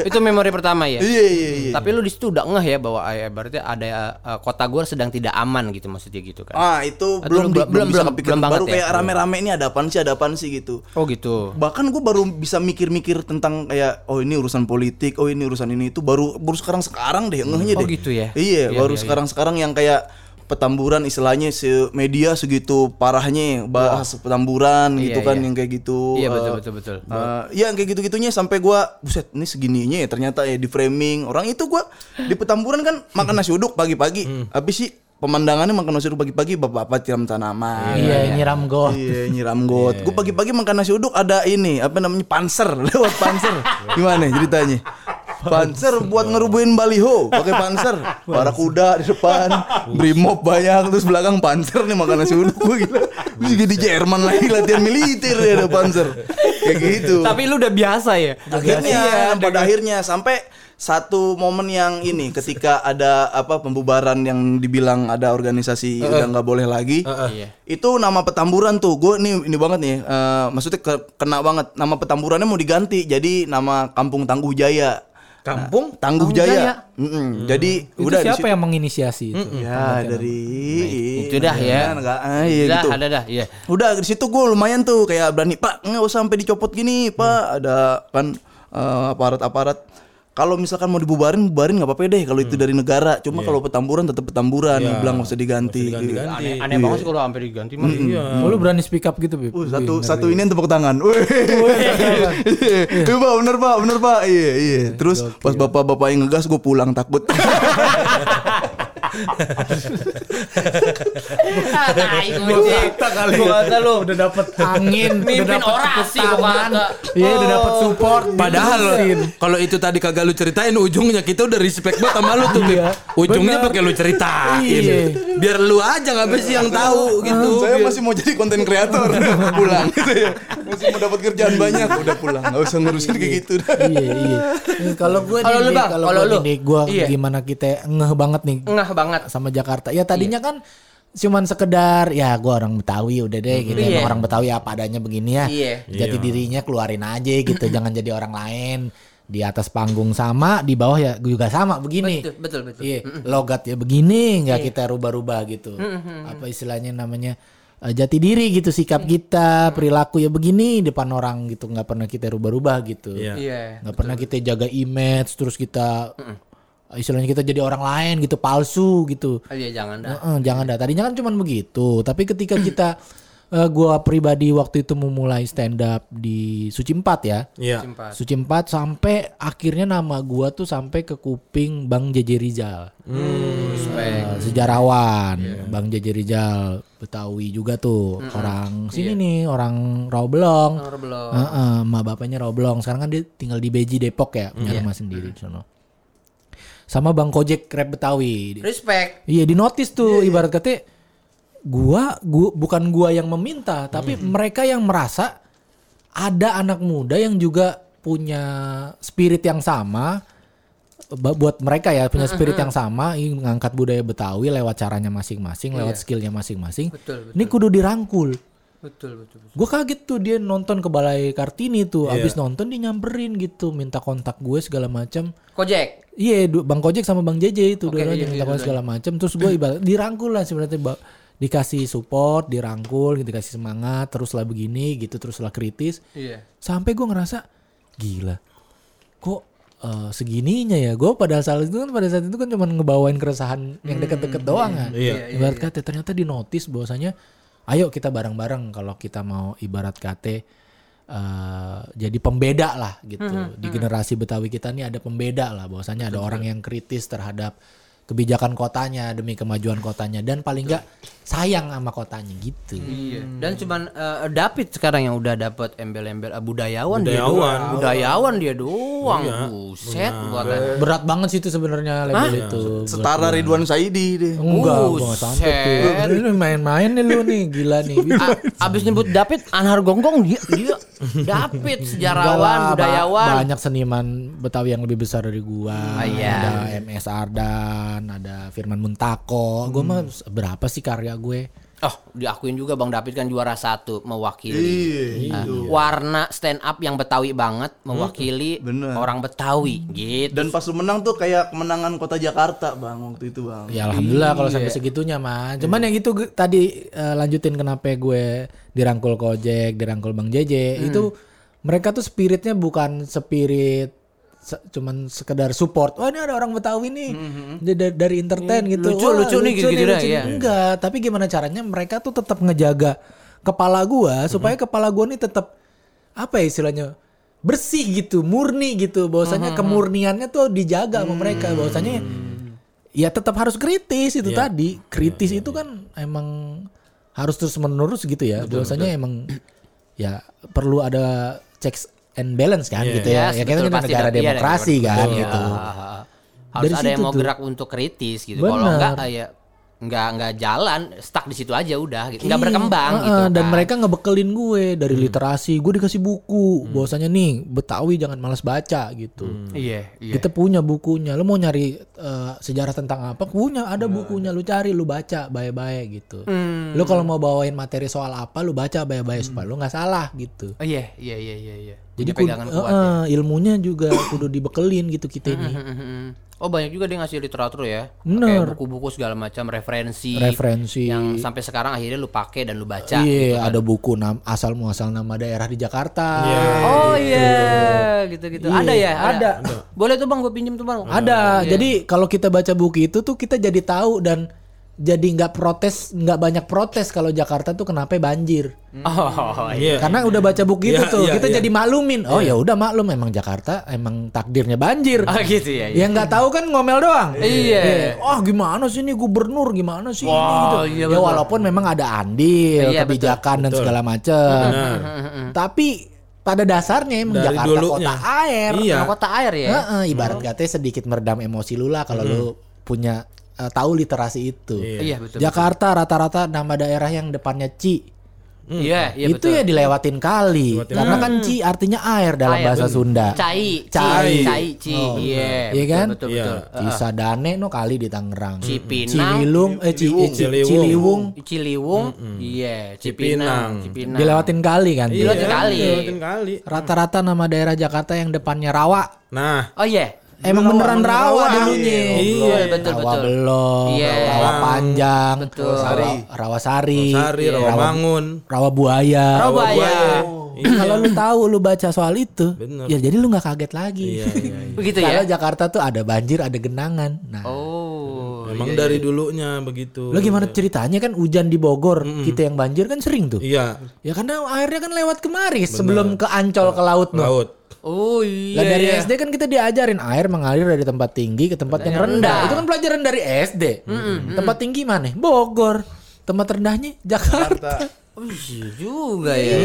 Itu memori pertama ya. Iya iya iya. Tapi lu di situ udah ngeh ya bahwa eh, berarti ada eh, kota gue sedang tidak aman gitu maksudnya gitu kan. Ah itu Atau belum lu di- belum- bisa kepikiran belum baru ya? kayak rame-rame ini ada apaan sih ada apaan sih gitu. Oh gitu. Bahkan gue baru bisa mikir-mikir tentang kayak oh ini urusan politik, oh ini urusan ini itu baru baru sekarang sekarang deh ngehnya Oh, deh. gitu ya? Iya, Iya, baru iya, sekarang sekarang yang kayak petamburan istilahnya se media segitu parahnya bahas petamburan gitu Iya, kan iya. yang kayak gitu. Iya betul Eh, betul betul. Eh, ya yang kayak gitu-gitunya sampai gua buset ini segininya ya ternyata ya di framing orang itu gua di petamburan kan (laughs) makan nasi uduk pagi-pagi habis sih pemandangannya makan nasi uduk pagi-pagi bapak-bapak tiram tanaman Iya, nyiram got. Iya nyiram got. Gue pagi-pagi makan nasi uduk ada ini apa namanya panser (laughs) lewat panser. (laughs) Gimana ceritanya? (laughs) Panser buat ngerubuhin baliho pakai panser. Para kuda di depan, brimob banyak terus belakang panser nih makan nasi uduk gue gila. Gue juga di Jerman lagi latihan militer ya ada panser. Kayak gitu. Tapi lu udah biasa ya. akhirnya pada akhirnya sampai satu momen yang ini ketika ada apa pembubaran yang dibilang ada organisasi udah nggak boleh lagi Iya. itu nama petamburan tuh gue ini ini banget nih eh, maksudnya ke- kena banget nama petamburannya mau diganti jadi nama Kampung Tangguh Jaya Kampung Tangguh Tangguh Jaya, Jaya. Mm-mm. jadi Itu udah di siapa yang menginisiasi itu? ya dari Itu dah ya. Enggak, ah, iya Udah, gitu. ada dah, iya. Udah di situ gue lumayan tuh kayak berani Pak nggak usah sampai dicopot gini Pak ada kan eh, aparat-aparat kalau misalkan mau dibubarin bubarin nggak apa-apa deh kalau itu dari negara cuma kalau petamburan tetap petamburan Iya. bilang nggak usah diganti, Ganti-ganti. Aneh, aneh banget sih kalau sampai diganti mah. Iya. Oh, lu berani speak up gitu, Bib? Uh, satu satu ini tepuk tangan. Wih. Iya pak, bener pak, bener pak. Iya iya. Terus pas bapak-bapak yang ngegas gue pulang takut. (laughs) Tai kali. Gua kata lu udah dapet angin, Mimpin udah dapet orasi tangan. Iya, udah dapet support. Padahal diterusin. kalau itu tadi kagak lu ceritain ujungnya kita udah respect banget sama lu tuh. Iya. Ujungnya pakai lu ceritain. Iya. Biar lu aja nggak sih yang tahu gitu. Saya Biar- masih mau jadi konten kreator (laughs) pulang gitu ya. Masih mau dapat kerjaan banyak udah pulang. Gak usah ngurusin kayak gitu. iya iya. Kalau gue Kalau lu, kalau lu. gue Iya. gimana kita ngeh banget nih ngah banget. Sama Jakarta. Ya tadinya kan cuman sekedar ya gue orang Betawi udah deh gitu Iya. emang orang Betawi apa adanya begini ya. Iya. Jati dirinya keluarin aja gitu, (clears throat) jangan jadi orang lain. Di atas panggung sama, di bawah ya juga sama begini. Betul, betul, betul. Iya, logat ya begini nggak kita rubah-rubah gitu. Apa istilahnya namanya eh, jati diri gitu sikap kita, perilaku ya begini depan orang gitu nggak pernah kita rubah-rubah gitu. Iya. Iya. nggak pernah kita jaga image terus kita istilahnya kita jadi orang lain gitu palsu gitu. Oh, Iya jangan dah. Heeh, jangan dah. Tadinya kan cuman begitu. Tapi ketika kita (clears throat) eh, gua pribadi waktu itu memulai stand up di Suci 4 ya. Iya. Simpan. Suci 4 sampai akhirnya nama gua tuh sampai ke kuping Bang JJ Rizal. Respect. Eh, sejarawan Bang JJ Rizal Betawi juga tuh orang sini nih orang Rawabelong. Nomor belum. Heeh, emak bapaknya Rawabelong. Sekarang kan dia tinggal di Beji Depok ya, punya rumah sendiri di sono. Sama Bang Kojek rap Betawi. Respect. Iya di notice tuh ibarat kata gua, gua bukan gua yang meminta, tapi mereka yang merasa ada anak muda yang juga punya spirit yang sama buat mereka ya punya spirit yang sama ingin mengangkat budaya Betawi lewat caranya masing-masing, lewat skillnya masing-masing. Betul, betul. Ini kudu dirangkul. Betul, betul, betul. Gue kaget tuh dia nonton ke Balai Kartini tuh, abis nonton dia nyamperin gitu, minta kontak gue segala macam. Kojek. Iya, du- Bang Kojek sama Bang JJ itu Oke, dua-duanya iya, minta iya, kontak segala macam. Terus gue (laughs) ibarat dirangkul lah sebenarnya dikasih support, dirangkul, gitu, dikasih semangat, teruslah begini gitu, teruslah kritis. Iya. Sampai gue ngerasa gila, kok eh, segininya ya? Gue pada saat itu kan pada saat itu kan cuma ngebawain keresahan yang deket-deket doang kan. Iya. Ibarat kata ternyata di notice bahwasanya ayo kita bareng-bareng kalau kita mau ibarat kata eh, jadi pembeda lah gitu. Di generasi Betawi kita nih ada pembeda lah bahwasanya ada orang yang kritis terhadap kebijakan kotanya demi kemajuan kotanya dan paling enggak sayang sama kotanya gitu. Iya. Dan cuman eh, David sekarang yang udah dapat embel-embel eh, budayawan, dia Budayawan. doang. Budayawan dia doang. Buset buatan. Berat banget sih itu sebenarnya label itu. Setara Ridwan Saidi deh. Enggak, sampai tuh. Lu main-main nih lu nih, gila nih. A- abis nyebut David Anhar Gonggong dia dia David sejarawan lah, ba- budayawan. Banyak seniman Betawi yang lebih besar dari gua. Ah, iya. Ada MS Ardan, ada Firman Muntako. Gua mah berapa sih karya gue? Oh, diakuin juga Bang David kan juara satu mewakili Iya, eh, warna stand up yang Betawi banget mewakili Bener. orang Betawi gitu. Dan pas lu menang tuh kayak kemenangan kota Jakarta bang waktu itu bang. Ya alhamdulillah kalau sampai segitunya mah. Cuman yang itu gue- tadi eh, lanjutin kenapa gue dirangkul Kojek, dirangkul Bang JJ itu mereka tuh spiritnya bukan spirit cuman sekedar support. Wah ini ada orang Betawi nih Dia da- dari entertain gitu. Lucu, Wah, lucu nih gitu-gitu dah, iya. Enggak, tapi gimana caranya mereka tuh tetap ngejaga kepala gua supaya kepala gua nih tetap apa ya istilahnya bersih gitu, murni gitu. Bahwasanya kemurniannya tuh dijaga sama mereka. Bahwasanya ya tetap harus kritis itu tadi. Kritis itu kan emang harus terus menerus gitu ya. Bahwasanya emang ya perlu ada checks and balance kan gitu ya. Yes, Ya kita betul, kan negara iya, demokrasi betul. kan Iya. gitu. Harus Dari ada yang mau tuh. gerak untuk kritis gitu. Kalau enggak eh, ya enggak enggak jalan, stuck di situ aja udah gitu. Enggak Iya, berkembang heeh, gitu. Dan kan. mereka ngebekelin gue dari literasi. Gue dikasih buku. Bahwasanya nih Betawi jangan malas baca gitu. Iya, iya. Kita punya bukunya. Lu mau nyari eh, sejarah tentang apa? Punya, ada bukunya. Lu cari, lu baca baik-baik gitu. Lu kalau mau bawain materi soal apa, lu baca baik-baik supaya lu nggak salah gitu. Oh, iya, iya, iya, iya, iya. Jadi Punya kud- pegangan kuat. eh, ya. ilmunya juga (coughs) kudu dibekelin gitu kita ini. Mhm. Oh banyak juga dia ngasih literatur ya. Bener. Kayak buku-buku segala macam referensi. Referensi. Yang sampai sekarang akhirnya lu pakai dan lu baca. Iya, ada buku nam asal muasal nama daerah di Jakarta. Oh iya, gitu-gitu. Ada ya? ada. Boleh tuh bang, gue pinjem tuh bang. Ada. Jadi kalau kita baca buku itu tuh kita jadi tahu dan jadi nggak protes, nggak banyak protes kalau Jakarta tuh kenapa banjir. Oh Iya. iya. Karena udah baca buku itu Iya, tuh, iya, kita iya. jadi maklumin. Oh ya udah maklum emang Jakarta emang takdirnya banjir. Oh gitu ya. Yang nggak tahu kan ngomel doang. Iya. Oh gimana sih ini gubernur gimana sih ini Wah, gitu. iya, ya betul. walaupun memang ada andil, Iya, kebijakan dan segala macam. Tapi pada dasarnya emang Dari Jakarta dulunya. kota air. Iya. Kota air ya. Heeh, ibarat katanya sedikit meredam emosi lu lah kalau lu punya eh, tahu literasi itu. Iya betul. Jakarta rata-rata nama daerah yang depannya Ci. Iya, iya itu betul. ya dilewatin kali. Karena kan Ci artinya air dalam Air, bahasa Sunda. Cai, Cai. cai, cai, ci. Iya, Iya betul, kan? Betul, Iya. betul. Cisadane no kali di Tangerang. Cipinang. Ciliwung, eh Ci, Ci- Ciliwung. Ciliwung. Ciliwung, iya, Cipinang, Cipinang. Dilewatin kali kan. Iya. Dilewatin kali. Dilewatin kali. Rata-rata nama daerah Jakarta yang depannya Rawa. Nah, Oh iya. Emang beneran rawa, dulunya. Iya, betul rawa betul. belum, Iya. rawa panjang, Betul. rawa, rawa sari, Sari, Rawa Bangun. rawa buaya. Rawa buaya. Kalau lu tahu lu baca soal itu, Bener. ya jadi lu nggak kaget lagi. Iya, iya, iya. Begitu Kalau ya. Jakarta tuh ada banjir, ada genangan. Nah, Oh. Emang dari dulunya begitu. lu gimana ceritanya kan hujan di Bogor, kita yang banjir kan sering tuh. Iya, Ya karena airnya kan lewat kemari sebelum ke Ancol ke laut no. laut. Oh iya. Lah dari iya. SD kan kita diajarin air mengalir dari tempat tinggi ke tempat yang rendah. Itu kan pelajaran dari SD. Tempat tinggi mana? Bogor. Tempat rendahnya Jakarta. Oh iya juga ya.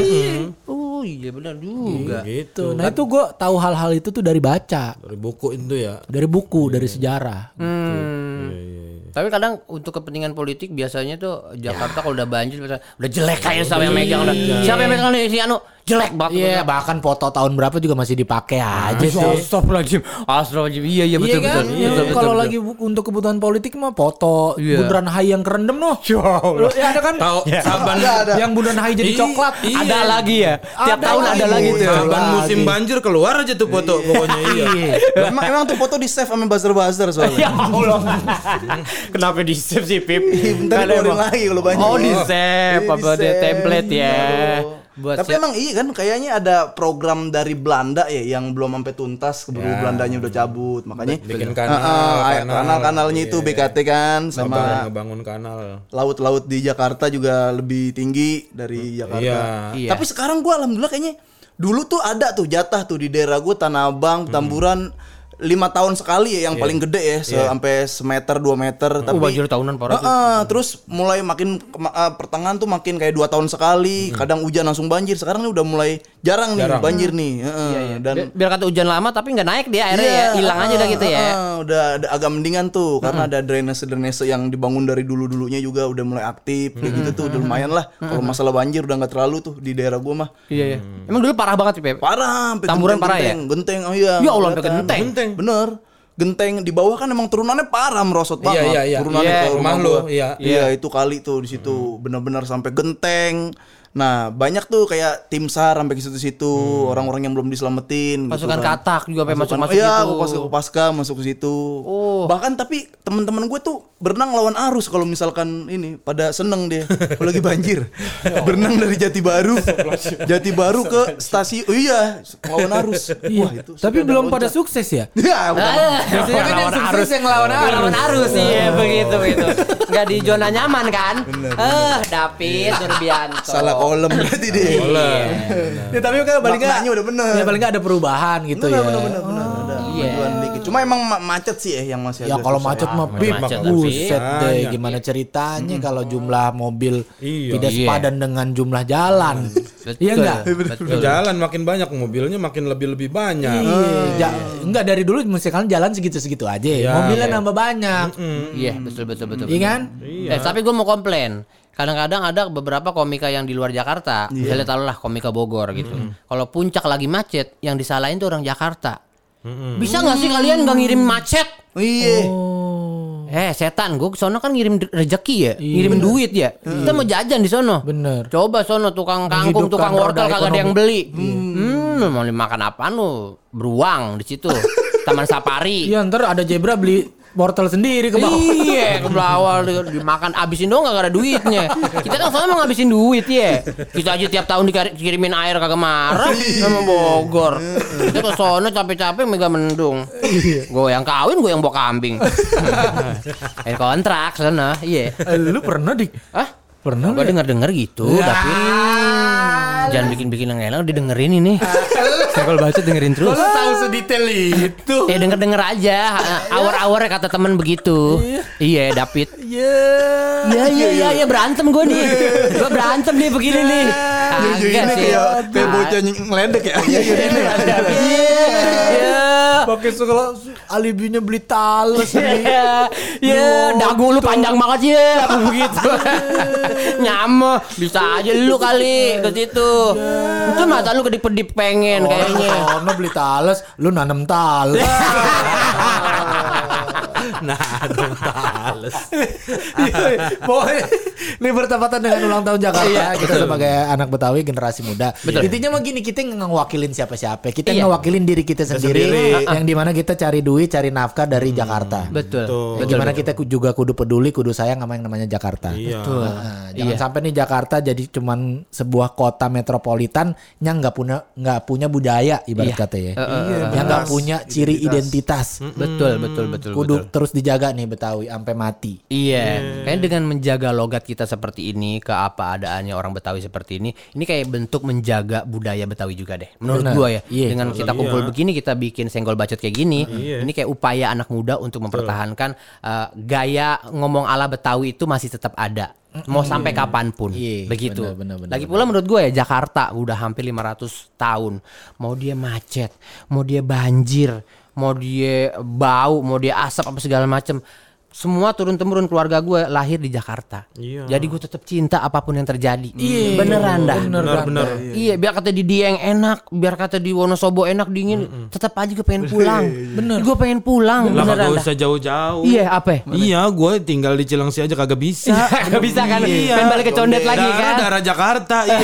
Oh iya benar juga. Gitu. Nah itu gue tahu hal-hal itu tuh dari baca, Dari buku itu ya. dari buku, dari sejarah. Hmm. Iya, Tapi kadang untuk kepentingan politik biasanya tuh Jakarta kalau udah banjir udah jelek kayak sama yang megang udah. Siapa yang megang nih si Anu jelek banget. Iya, bahkan foto tahun berapa juga masih dipakai aja sih. Astagfirullahaladzim. Astagfirullahaladzim. Iya iya betul Iya kan? betul. Ya, Betul, betul, kalau betul. lagi bu- untuk kebutuhan politik mah foto Iya. Bundaran Hai yang kerendam noh. Lu- Ya ada kan? Tahu saban Yang Bundaran Hai jadi coklat. iya. Ada lagi ya. Tiap Ada tahun ada lagi. tuh. saban Lagi. musim banjir keluar aja tuh foto pokoknya iya. emang emang tuh foto di save sama buzzer-buzzer (laughs) Ya soalnya. Allah. (laughs) Kenapa di save sih Pip? Bentar dikeluarin lagi kalau banyak. Oh di save Iya, apa di template ya. Aduh. Buat Tapi emang iya kan kayaknya ada program dari Belanda ya yang belum sampai tuntas keburu Belandanya udah cabut makanya Bikin Ah, kanal, ah, kanal. kanal-kanalnya itu BKT kan sama ngebangun kanal. laut-laut di Jakarta juga lebih tinggi dari Jakarta. Iya. Iya. Tapi sekarang gua alhamdulillah kayaknya Dulu tuh ada tuh jatah tuh di daerah gue Tanah Abang, Tamburan lima tahun sekali ya yang paling gede ya se- sampai semeter dua meter tapi Oh, banjir tahunan parah tuh. Heeh, terus mulai makin eh, pertengahan tuh makin kayak dua tahun sekali kadang hujan langsung banjir. Sekarang ini udah mulai jarang, nih banjir nih Heeh, dan Biar, biar kata hujan lama tapi nggak naik dia airnya ya, hilang aja udah gitu ya. heeh, udah ada agak mendingan tuh karena ada drainase drainase yang dibangun dari dulu dulunya juga udah mulai aktif kayak gitu tuh udah lumayan lah. Kalau masalah banjir udah nggak terlalu tuh di daerah gua mah. Iya, iya. Emang dulu parah banget sih, Pep. parah sampai Tamburan genteng- parah ya? genteng, oh iya Ya Allah, genteng. Genteng. bener genteng di bawah kan emang turunannya parah merosot banget iya, iya. turunannya Iya, ke rumah lu, iya. iya itu kali tuh di situ bener-bener sampai genteng nah banyak tuh kayak tim sar sampai ke situ-situ orang-orang yang belum diselamatin gitu Pasukan kan. katak juga sampai masuk-masuk iya, gitu. Kopaska Kopaska masuk ke situ. Oh. Bahkan tapi teman-teman gue tuh berenang lawan arus kalau misalkan ini pada seneng dia kalau lagi banjir. (laughs) berenang dari Jati Baru, (laughs) Jati Baru ke stasiun. Oh iya, lawan arus. Wah, itu. Tapi belum pada sukses ya? (laughs) Ya, bukan. Biasanya kan yang sukses yang lawan arus. Lawan arus iya begitu begitu. Enggak di zona nyaman kan? Eh, David Nurbianto. Salah kolom berarti dia. Ya tapi kan paling nggak udah bener. Ya paling nggak ada perubahan gitu ya. bener, bener, bener. Ada Iya. dikit. Cuma emang ma- macet sih ya yang masih Ya agak kalau susah. macet mah macet, pip, macet, buset tapi. deh. Banyak. Gimana ceritanya kalau jumlah mobil Iya. tidak Iya. sepadan dengan jumlah jalan? Betul. Iya enggak? Ke jalan makin banyak mobilnya makin lebih-lebih banyak. Iya, ja- enggak dari dulu misalkan jalan segitu-segitu aja. Iya. Mobilnya nambah banyak. Iya, betul betul betul. Iya betul. kan? Eh, tapi gue mau komplain. Kadang-kadang ada beberapa komika yang di luar Jakarta, misalnya taruhlah komika Bogor gitu. Kalau puncak lagi macet, yang disalahin tuh orang Jakarta. Bisa nggak sih kalian nggak ngirim macet? Iya. Eh setan, gue sono kan ngirim rezeki ya, ngirim duit ya. Kita mau jajan di sono. Bener. Coba sono tukang kangkung, tukang wortel kagak ada yang beli. Hmm, mau makan apaan lu? Beruang di situ. (laughs) Taman Safari. Iya ntar ada zebra beli wortel sendiri ke bawah. Iya, ke bawah di- dimakan abisin doang gak ada duitnya. Kita kan soalnya mau ngabisin duit ya. Kita aja tiap tahun dikirimin air kagak marah sama Bogor. Kita ke sono capek-capek mega mendung. Gue yang kawin, gue yang bawa kambing. Eh kontrak sana, iya. Eh, lu pernah di Hah? pernah Gue ya? denger-denger gitu, tapi jangan bikin-bikin yang enak didengerin ini. Saya (laughs) kalau baca dengerin terus. Lu tahu sedetail itu. Ya denger-denger aja, awar-awar kata temen begitu. Iya, David. Iya. Iya iya iya iya berantem gue nih. Gue berantem nih begini nih. Iya, Agak ini sih. kayak kayak bocah ngeledek ya. Iya, iya, ini. Iya. (laughs) Pakai segala alibinya beli tales nih. Iya, iya, dagu lu panjang banget ya, begitu. (laughs) Nyama, bisa aja lu kali ke situ. Itu mata lu kedip-kedip pengen kayaknya. Ono beli tales, lu nanem tales. (laughs) Nah. Pokoknya ini bertepatan dengan ulang tahun Jakarta. Iya, kita sebagai anak Betawi generasi muda. Betul. Intinya mah gini, kita nggak ngewakilin siapa-siapa. Kita Iya. ngewakilin diri kita sendiri, sendiri. yang di mana kita cari duit, cari nafkah dari Jakarta. Betul. Yang di mana kita juga kudu peduli, kudu sayang sama yang namanya Jakarta. Iya. Nah, jangan Iya. sampai nih Jakarta jadi cuman sebuah kota metropolitan yang nggak punya nggak punya budaya ibarat Iya. kata ya, eh, eh, yang nggak punya ciri identitas. Betul, betul, betul, Kudu betul. terus dijaga nih Betawi sampai mati. Iya, kayaknya dengan menjaga logat kita seperti ini ke apa adaannya orang Betawi seperti ini, ini kayak bentuk menjaga budaya Betawi juga deh. Menurut Benar. gua ya, Iya. dengan kita kumpul begini, kita bikin senggol bacot kayak gini, ini kayak upaya anak muda untuk mempertahankan eh, gaya ngomong ala Betawi itu masih tetap ada. Mau sampai kapan pun, Iya, begitu. benar, benar, benar, Lagi pula menurut gue ya Jakarta udah hampir 500 tahun. Mau dia macet, mau dia banjir, mau dia bau, mau dia asap apa segala macem. Semua turun temurun keluarga gue lahir di Jakarta. Iya. Jadi gue tetap cinta apa pun yang terjadi. Iya, beneran dah. bener, Benar, benar. Iya, biar kata di Dieng enak, biar kata di Wonosobo enak dingin, tetap aja gue pengen pulang. Bener. Gue pengen pulang, Lah beneran kagak dah. usah jauh-jauh. Iya, apa? Iya, gue tinggal di Cilengsi aja kagak bisa. Gak bisa kan? Iya. Pengen balik ke Condet lagi kan? daerah Jakarta iya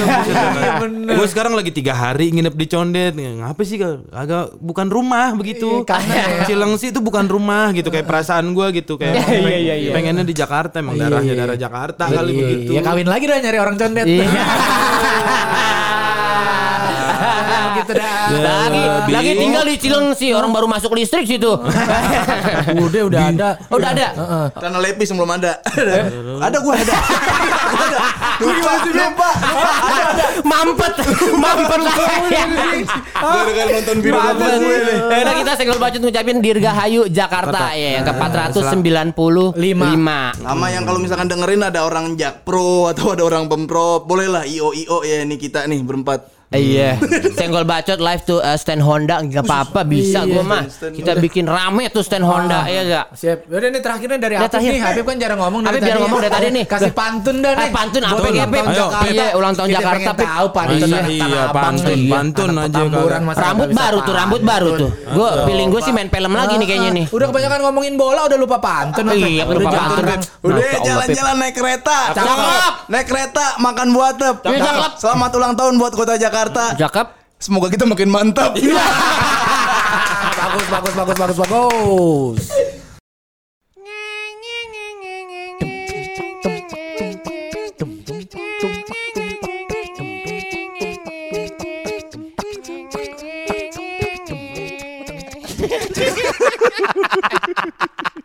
(laughs) Gue sekarang lagi tiga hari nginep di Condet Ngapa sih agak bukan rumah begitu Iya, karena. Cilengsi itu bukan rumah gitu Kayak perasaan gue gitu Kayak Iya, iya, iya. pengennya di Jakarta Emang daerahnya daerah Jakarta kali Iya, begitu Ya kawin lagi dah nyari orang condet. Iya. (laughs) gitu dah. Lagi Lebih. lagi tinggal di Cilengsi, orang baru masuk listrik situ. (laughs) Udah udah ada. Oh, udah ada. Tanah lepis belum ada. ada gue ada. (laughs) Lupa, lupa. Mampet, (laughs) mampet lah. Gara-gara nonton video Mampet. gue nih. Eh, nah, kita senggol bacot ngucapin Dirgahayu Jakarta ya yang ke 495. Sama yang kalau misalkan dengerin ada orang Jakpro atau ada orang Pemprov, bolehlah IO IO ya ini kita nih berempat. Iya, senggol bacot live tuh uh, stand Honda nggak apa-apa bisa Iya, gua mah. Kita bikin rame tuh stand Honda ya gak? Siap. Udah nih terakhirnya dari Habib terakhir. nih. Habib kan jarang ngomong dari Habib biar ngomong dari tadi nih. Kasih pantun dah nih. Eh, pantun apa, Jakarta. Iya, ulang tahun Kita Jakarta, Beb. tahu pantun Iya, iya, pantun, nih. pantun Anak aja Rambut baru tuh, rambut baru tuh. Gua feeling gua sih main film lagi nih kayaknya nih. Udah kebanyakan ngomongin bola udah lupa pantun. Iya, Udah lupa pantun. Udah jalan-jalan naik kereta. Cakep. Naik kereta makan buah tep. Iya, cakep. Selamat ulang tahun buat kota Jakarta. Jakarta. Jakap. Semoga kita makin mantap. Iya. (laughs) bagus, bagus, bagus, bagus, bagus. (laughs)